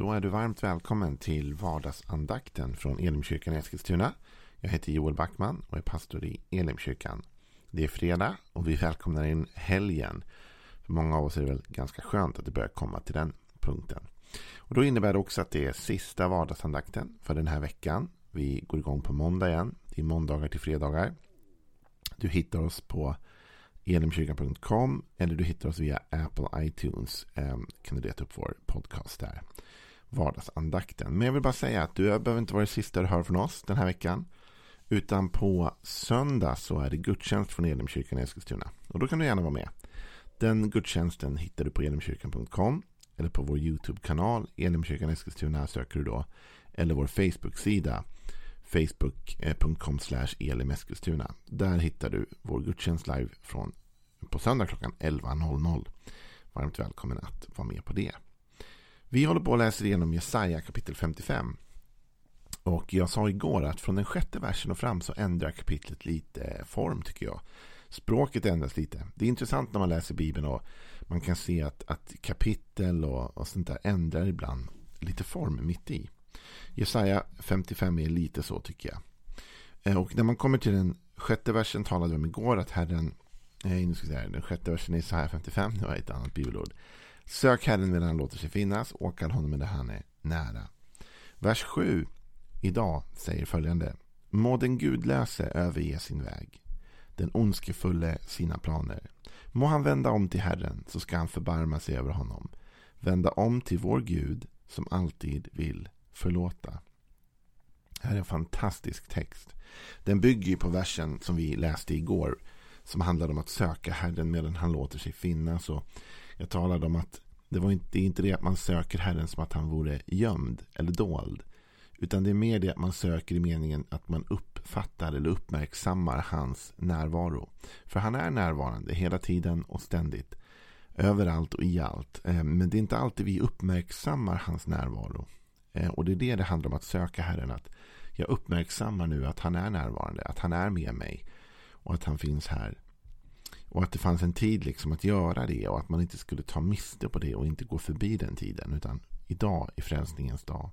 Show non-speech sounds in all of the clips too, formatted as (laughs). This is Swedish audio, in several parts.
Då är du varmt välkommen till vardagsandakten från Elimkyrkan i Eskilstuna. Jag heter Joel Backman och är pastor i Elimkyrkan. Det är fredag och vi välkomnar in helgen. För många av oss är det väl ganska skönt att det börjar komma till den punkten. Och då innebär det också att det är sista vardagsandakten för den här veckan. Vi går igång på måndag igen. Det är måndagar till fredagar. Du hittar oss på elimkyrkan.com eller du hittar oss via Apple iTunes. Ehm, kan du leta upp vår podcast där. Vardagsandakten. Men jag vill bara säga att du behöver inte vara det sista du hör från oss den här veckan. Utan på söndag så är det gudstjänst från Elimkyrkan i Eskilstuna. Och då kan du gärna vara med. Den gudstjänsten hittar du på elimkyrkan.com eller på vår YouTube-kanal Elimkyrkan Eskilstuna söker du då. Eller vår Facebook-sida facebook.com elimeskilstuna. Där hittar du vår gudstjänst live från på söndag klockan 11.00. Varmt välkommen att vara med på det. Vi håller på att läsa igenom Jesaja kapitel 55. Och jag sa igår att från den sjätte versen och fram så ändrar kapitlet lite form tycker jag. Språket ändras lite. Det är intressant när man läser Bibeln och man kan se att, att kapitel och, och sånt där ändrar ibland lite form mitt i. Jesaja 55 är lite så tycker jag. Eh, och när man kommer till den sjätte versen talade vi om igår att Herren, nej, nu ska säga, den sjätte versen i Jesaja 55, det var ett annat bibelord. Sök Herren medan han låter sig finnas, åkall honom medan han är nära. Vers 7 idag säger följande. Må den gudlöse överge sin väg, den ondskefulle sina planer. Må han vända om till Herren, så ska han förbarma sig över honom. Vända om till vår Gud, som alltid vill förlåta. Det här är en fantastisk text. Den bygger på versen som vi läste igår. Som handlade om att söka Herren medan han låter sig finnas. Och jag talade om att det, var inte, det är inte det att man söker Herren som att han vore gömd eller dold. Utan det är mer det att man söker i meningen att man uppfattar eller uppmärksammar hans närvaro. För han är närvarande hela tiden och ständigt. Överallt och i allt. Eh, men det är inte alltid vi uppmärksammar hans närvaro. Eh, och det är det det handlar om att söka Herren. Att jag uppmärksammar nu att han är närvarande. Att han är med mig. Och att han finns här. Och att det fanns en tid liksom att göra det. Och att man inte skulle ta miste på det och inte gå förbi den tiden. Utan idag är frälsningens dag.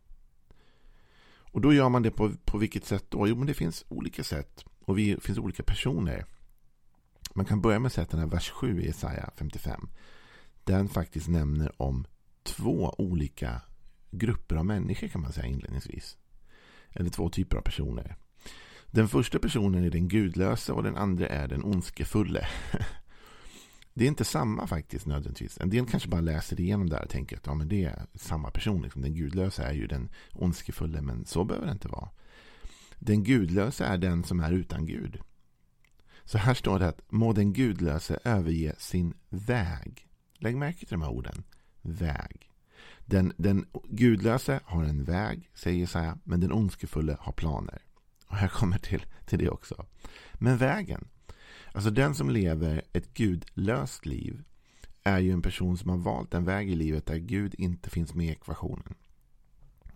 Och då gör man det på, på vilket sätt då? Jo, men det finns olika sätt. Och det finns olika personer. Man kan börja med att säga att den här vers 7 i Jesaja 55. Den faktiskt nämner om två olika grupper av människor kan man säga inledningsvis. Eller två typer av personer. Den första personen är den gudlösa och den andra är den ondskefulle. (laughs) Det är inte samma faktiskt nödvändigtvis. En del kanske bara läser igenom där och tänker att ja, men det är samma person. Liksom. Den gudlösa är ju den ondskefulle, men så behöver det inte vara. Den gudlösa är den som är utan Gud. Så här står det att må den gudlöse överge sin väg. Lägg märke till de här orden. Väg. Den, den gudlöse har en väg, säger Jesaja, men den ondskefulle har planer. Och jag kommer till, till det också. Men vägen, alltså den som lever ett gudlöst liv är ju en person som har valt en väg i livet där Gud inte finns med i ekvationen.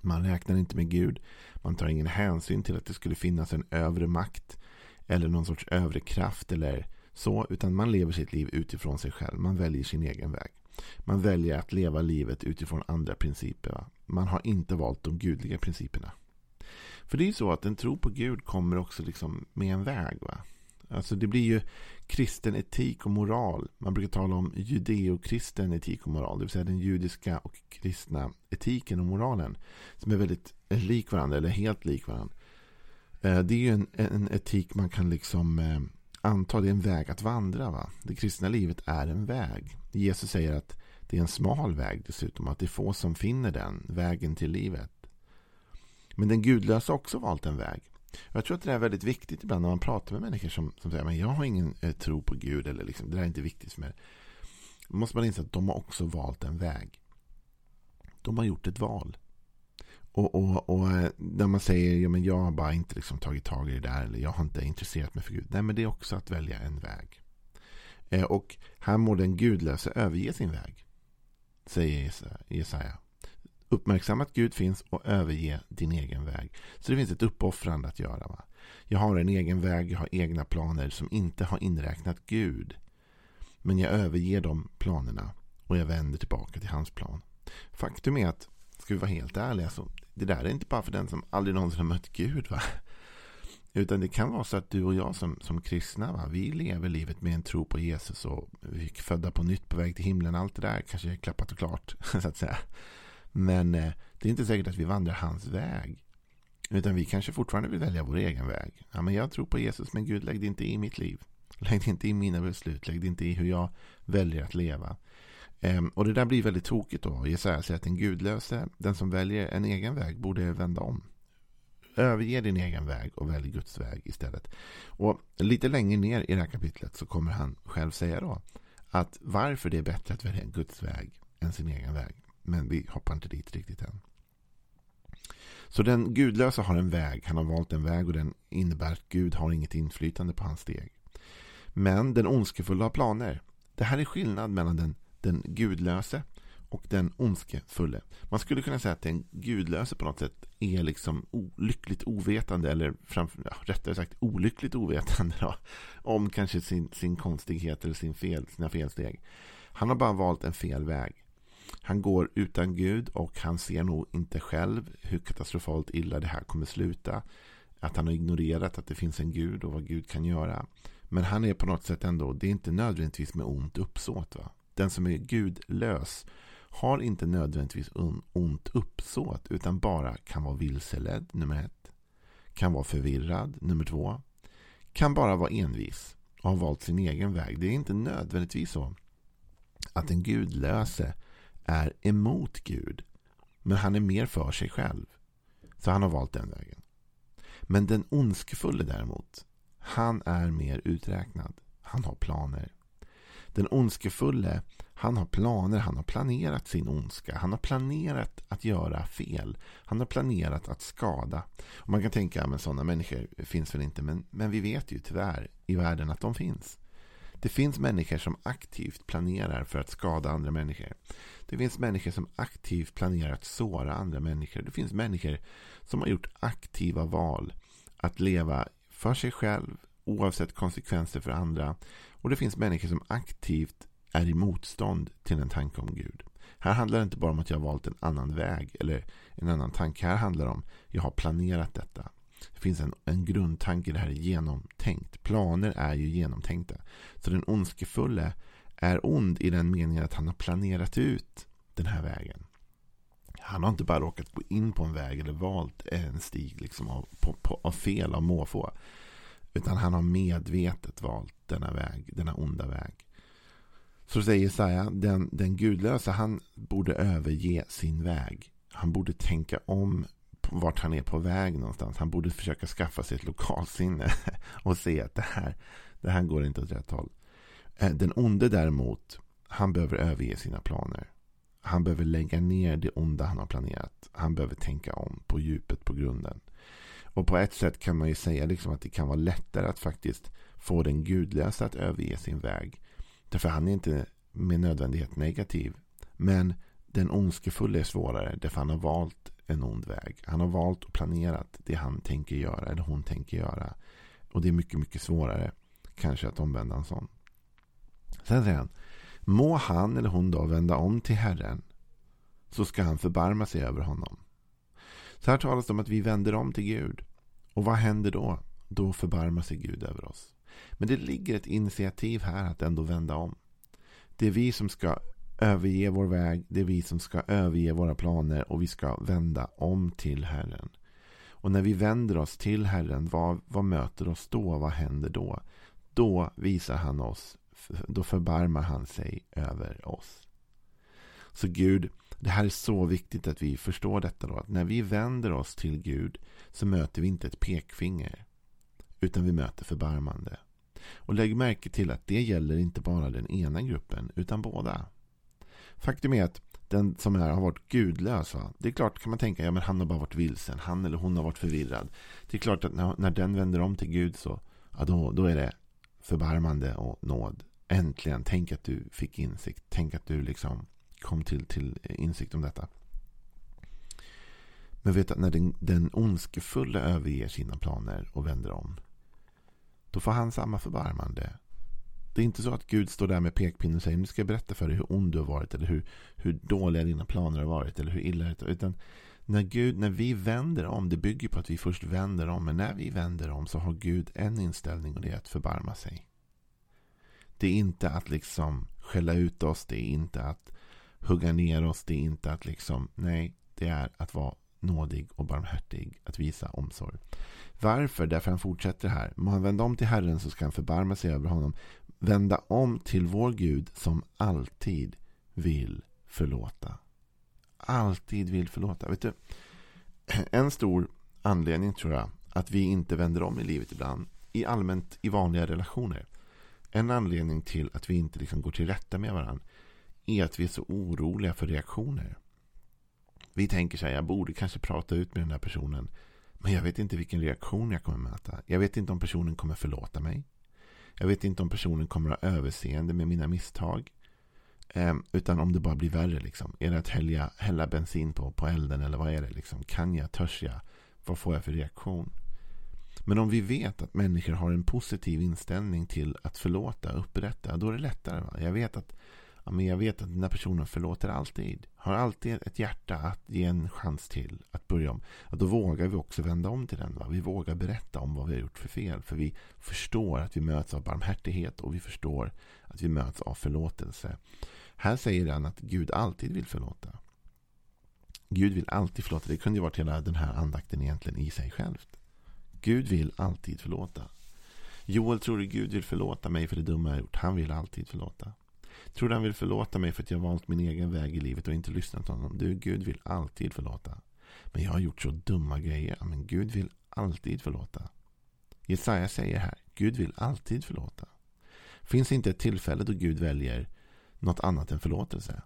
Man räknar inte med Gud. Man tar ingen hänsyn till att det skulle finnas en övre makt eller någon sorts övre kraft eller så, utan man lever sitt liv utifrån sig själv. Man väljer sin egen väg. Man väljer att leva livet utifrån andra principer. Va? Man har inte valt de gudliga principerna. För det är ju så att en tro på Gud kommer också liksom med en väg. Va? Alltså det blir ju kristen etik och moral. Man brukar tala om judeokristen etik och moral. Det vill säga den judiska och kristna etiken och moralen. Som är väldigt lik varandra eller helt lik varandra. Eh, det är ju en, en etik man kan liksom eh, anta. Det är en väg att vandra. Va? Det kristna livet är en väg. Jesus säger att det är en smal väg dessutom. Att det är få som finner den. Vägen till livet. Men den gudlösa har också valt en väg. Jag tror att det är väldigt viktigt ibland när man pratar med människor som, som säger att jag har ingen eh, tro på Gud. eller liksom, Det där är inte viktigt för mig. Då måste man inse att de har också valt en väg. De har gjort ett val. Och, och, och eh, när man säger ja, men jag har bara inte liksom tagit tag i det där. Eller jag har inte intresserat mig för Gud. Nej, men det är också att välja en väg. Eh, och här må den gudlöse överge sin väg. Säger Jesaja. Uppmärksamma att Gud finns och överge din egen väg. Så det finns ett uppoffrande att göra. Va? Jag har en egen väg, jag har egna planer som inte har inräknat Gud. Men jag överger de planerna och jag vänder tillbaka till hans plan. Faktum är att ska vi vara helt ärliga, så det där är inte bara för den som aldrig någonsin har mött Gud. Va? Utan det kan vara så att du och jag som, som kristna, va? vi lever livet med en tro på Jesus och vi är födda på nytt på väg till himlen. Allt det där kanske är klappat och klart, (laughs) så att säga. Men eh, det är inte säkert att vi vandrar hans väg. Utan vi kanske fortfarande vill välja vår egen väg. Ja, men jag tror på Jesus, men Gud, lägg det inte i mitt liv. Lägg det inte i mina beslut. Lägg det inte i hur jag väljer att leva. Ehm, och det där blir väldigt tokigt då. Jesaja säger att den gudlöse, den som väljer en egen väg, borde vända om. Överge din egen väg och välj Guds väg istället. Och lite längre ner i det här kapitlet så kommer han själv säga då att varför det är bättre att välja Guds väg än sin egen väg. Men vi hoppar inte dit riktigt än. Så den gudlösa har en väg. Han har valt en väg och den innebär att Gud har inget inflytande på hans steg. Men den ondskefulla har planer. Det här är skillnad mellan den, den gudlöse och den ondskefulle. Man skulle kunna säga att den gudlöse på något sätt är liksom lyckligt ovetande eller framför, ja, rättare sagt olyckligt ovetande då, om kanske sin, sin konstighet eller sin fel, sina felsteg. Han har bara valt en fel väg. Han går utan Gud och han ser nog inte själv hur katastrofalt illa det här kommer sluta. Att han har ignorerat att det finns en Gud och vad Gud kan göra. Men han är på något sätt ändå, det är inte nödvändigtvis med ont uppsåt. Va? Den som är gudlös har inte nödvändigtvis ont uppsåt utan bara kan vara vilseledd, nummer ett. Kan vara förvirrad, nummer två. Kan bara vara envis och ha valt sin egen väg. Det är inte nödvändigtvis så att en gudlöse är emot Gud. Men han är mer för sig själv. Så han har valt den vägen. Men den ondskefulle däremot, han är mer uträknad. Han har planer. Den ondskefulle, han har planer, han har planerat sin ondska. Han har planerat att göra fel. Han har planerat att skada. Och man kan tänka att sådana människor finns väl inte. Men, men vi vet ju tyvärr i världen att de finns. Det finns människor som aktivt planerar för att skada andra människor. Det finns människor som aktivt planerar att såra andra människor. Det finns människor som har gjort aktiva val att leva för sig själv oavsett konsekvenser för andra. Och det finns människor som aktivt är i motstånd till en tanke om Gud. Här handlar det inte bara om att jag har valt en annan väg eller en annan tanke. Här handlar det om att jag har planerat detta. Det finns en, en grundtanke, det här är genomtänkt. Planer är ju genomtänkta. Så den ondskefulle är ond i den meningen att han har planerat ut den här vägen. Han har inte bara råkat gå in på en väg eller valt en stig liksom av, på, på, av fel, av måfå. Utan han har medvetet valt denna väg, denna onda väg. Så säger Jesaja, den, den gudlösa, han borde överge sin väg. Han borde tänka om vart han är på väg någonstans. Han borde försöka skaffa sig ett lokalsinne (laughs) och se att det här, det här går inte åt rätt håll. Eh, den onde däremot, han behöver överge sina planer. Han behöver lägga ner det onda han har planerat. Han behöver tänka om på djupet, på grunden. Och på ett sätt kan man ju säga liksom att det kan vara lättare att faktiskt få den gudlösa att överge sin väg. Därför han är inte med nödvändighet negativ. Men den ondskefulla är svårare därför han har valt en ond väg. Han har valt och planerat det han tänker göra eller hon tänker göra. Och det är mycket, mycket svårare kanske att omvända en sån. Sen säger han. Må han eller hon då vända om till Herren så ska han förbarma sig över honom. Så här talas det om att vi vänder om till Gud. Och vad händer då? Då förbarmar sig Gud över oss. Men det ligger ett initiativ här att ändå vända om. Det är vi som ska överge vår väg. Det är vi som ska överge våra planer och vi ska vända om till Herren. Och när vi vänder oss till Herren, vad, vad möter oss då? Vad händer då? Då visar han oss, då förbarmar han sig över oss. Så Gud, det här är så viktigt att vi förstår detta då. Att när vi vänder oss till Gud så möter vi inte ett pekfinger. Utan vi möter förbarmande. Och lägg märke till att det gäller inte bara den ena gruppen utan båda. Faktum är att den som är, har varit gudlös. Va? Det är klart kan man tänka, ja men han har bara varit vilsen. Han eller hon har varit förvirrad. Det är klart att när, när den vänder om till Gud så, ja då, då är det förbarmande och nåd. Äntligen, tänk att du fick insikt. Tänk att du liksom kom till, till insikt om detta. Men vet att när den, den ondskefulla överger sina planer och vänder om. Då får han samma förbarmande. Det är inte så att Gud står där med pekpinnen och säger nu ska jag berätta för dig hur ond du har varit eller hur, hur dåliga dina planer har varit eller hur illa det är. Utan när, Gud, när vi vänder om, det bygger på att vi först vänder om, men när vi vänder om så har Gud en inställning och det är att förbarma sig. Det är inte att liksom skälla ut oss, det är inte att hugga ner oss, det är inte att liksom, nej, det är att vara nådig och barmhärtig, att visa omsorg. Varför? Därför han fortsätter här. Må han vända om till Herren så ska han förbarma sig över honom. Vända om till vår Gud som alltid vill förlåta. Alltid vill förlåta. Vet du, en stor anledning tror jag att vi inte vänder om i livet ibland, i allmänt i vanliga relationer. En anledning till att vi inte liksom går till rätta med varandra är att vi är så oroliga för reaktioner. Vi tänker så här, jag borde kanske prata ut med den här personen. Men jag vet inte vilken reaktion jag kommer möta. Jag vet inte om personen kommer förlåta mig. Jag vet inte om personen kommer ha överseende med mina misstag. Eh, utan om det bara blir värre. Liksom. Är det att hälla, hälla bensin på, på elden eller vad är det? Liksom? Kan jag? Törs jag? Vad får jag för reaktion? Men om vi vet att människor har en positiv inställning till att förlåta och upprätta, då är det lättare. Va? Jag vet att ja, men jag vet att den här personen förlåter alltid. Har alltid ett hjärta att ge en chans till att börja om. Ja, då vågar vi också vända om till den. Va? Vi vågar berätta om vad vi har gjort för fel. För vi förstår att vi möts av barmhärtighet och vi förstår att vi möts av förlåtelse. Här säger han att Gud alltid vill förlåta. Gud vill alltid förlåta. Det kunde ju varit hela den här andakten egentligen i sig självt. Gud vill alltid förlåta. Joel tror du Gud vill förlåta mig för det dumma jag gjort. Han vill alltid förlåta. Tror du han vill förlåta mig för att jag valt min egen väg i livet och inte lyssnat på honom? Du, Gud vill alltid förlåta. Men jag har gjort så dumma grejer. Men Gud vill alltid förlåta. Jesaja säger här, Gud vill alltid förlåta. Finns inte ett tillfälle då Gud väljer något annat än förlåtelse?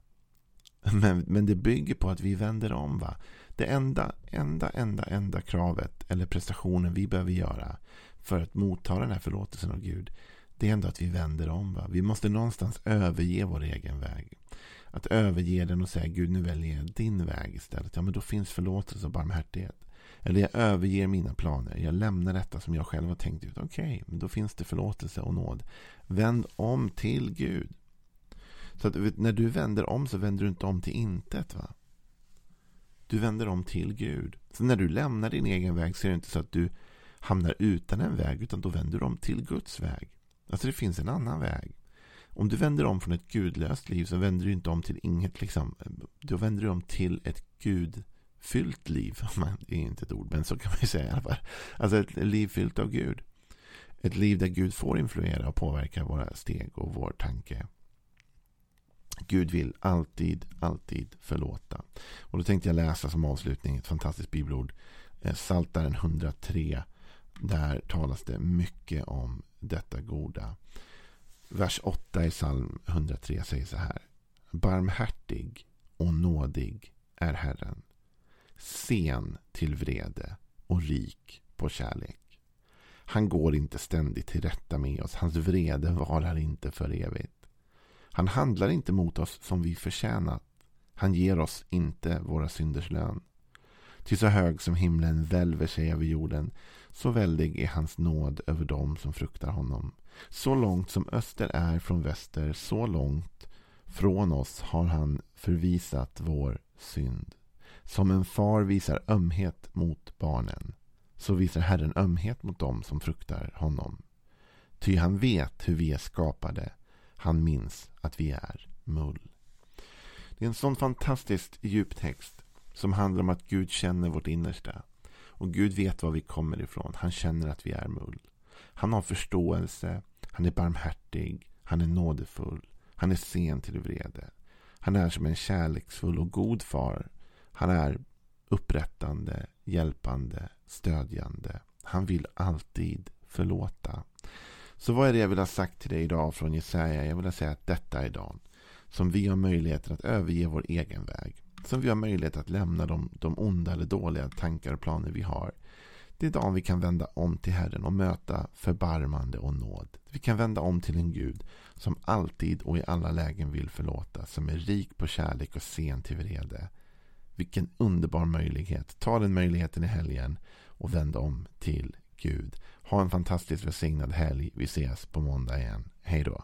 Men, men det bygger på att vi vänder om. va? Det enda, enda, enda, enda kravet eller prestationen vi behöver göra för att motta den här förlåtelsen av Gud det är ändå att vi vänder om. Va? Vi måste någonstans överge vår egen väg. Att överge den och säga Gud nu väljer jag din väg istället. Ja men då finns förlåtelse och barmhärtighet. Eller jag överger mina planer. Jag lämnar detta som jag själv har tänkt ut. Okej, okay, men då finns det förlåtelse och nåd. Vänd om till Gud. Så att när du vänder om så vänder du inte om till intet. Va? Du vänder om till Gud. Så när du lämnar din egen väg så är det inte så att du hamnar utan en väg. Utan då vänder du om till Guds väg. Alltså det finns en annan väg. Om du vänder om från ett gudlöst liv så vänder du inte om till inget. Liksom, då vänder du om till ett gudfyllt liv. (laughs) Det är inte ett ord, men så kan man ju säga i alla fall. Alltså ett liv fyllt av Gud. Ett liv där Gud får influera och påverka våra steg och vår tanke. Gud vill alltid, alltid förlåta. Och då tänkte jag läsa som avslutning ett fantastiskt bibelord. Eh, Saltaren 103. Där talas det mycket om detta goda. Vers 8 i psalm 103 säger så här. Barmhärtig och nådig är Herren. Sen till vrede och rik på kärlek. Han går inte ständigt till rätta med oss. Hans vrede varar inte för evigt. Han handlar inte mot oss som vi förtjänat. Han ger oss inte våra synders lön. Till så hög som himlen välver sig över jorden, så väldig är hans nåd över dem som fruktar honom. Så långt som öster är från väster, så långt från oss har han förvisat vår synd. Som en far visar ömhet mot barnen, så visar Herren ömhet mot dem som fruktar honom. Ty han vet hur vi är skapade. Han minns att vi är mull. Det är en sån fantastiskt djup text som handlar om att Gud känner vårt innersta. Och Gud vet var vi kommer ifrån. Han känner att vi är mull. Han har förståelse. Han är barmhärtig. Han är nådefull. Han är sen till vrede. Han är som en kärleksfull och god far. Han är upprättande, hjälpande, stödjande. Han vill alltid förlåta. Så vad är det jag vill ha sagt till dig idag från Jesaja? Jag vill säga att detta är dagen som vi har möjligheten att överge vår egen väg som vi har möjlighet att lämna de, de onda eller dåliga tankar och planer vi har. Det är dagen vi kan vända om till Herren och möta förbarmande och nåd. Vi kan vända om till en Gud som alltid och i alla lägen vill förlåta, som är rik på kärlek och sen till vrede. Vilken underbar möjlighet. Ta den möjligheten i helgen och vänd om till Gud. Ha en fantastiskt välsignad helg. Vi ses på måndag igen. Hej då.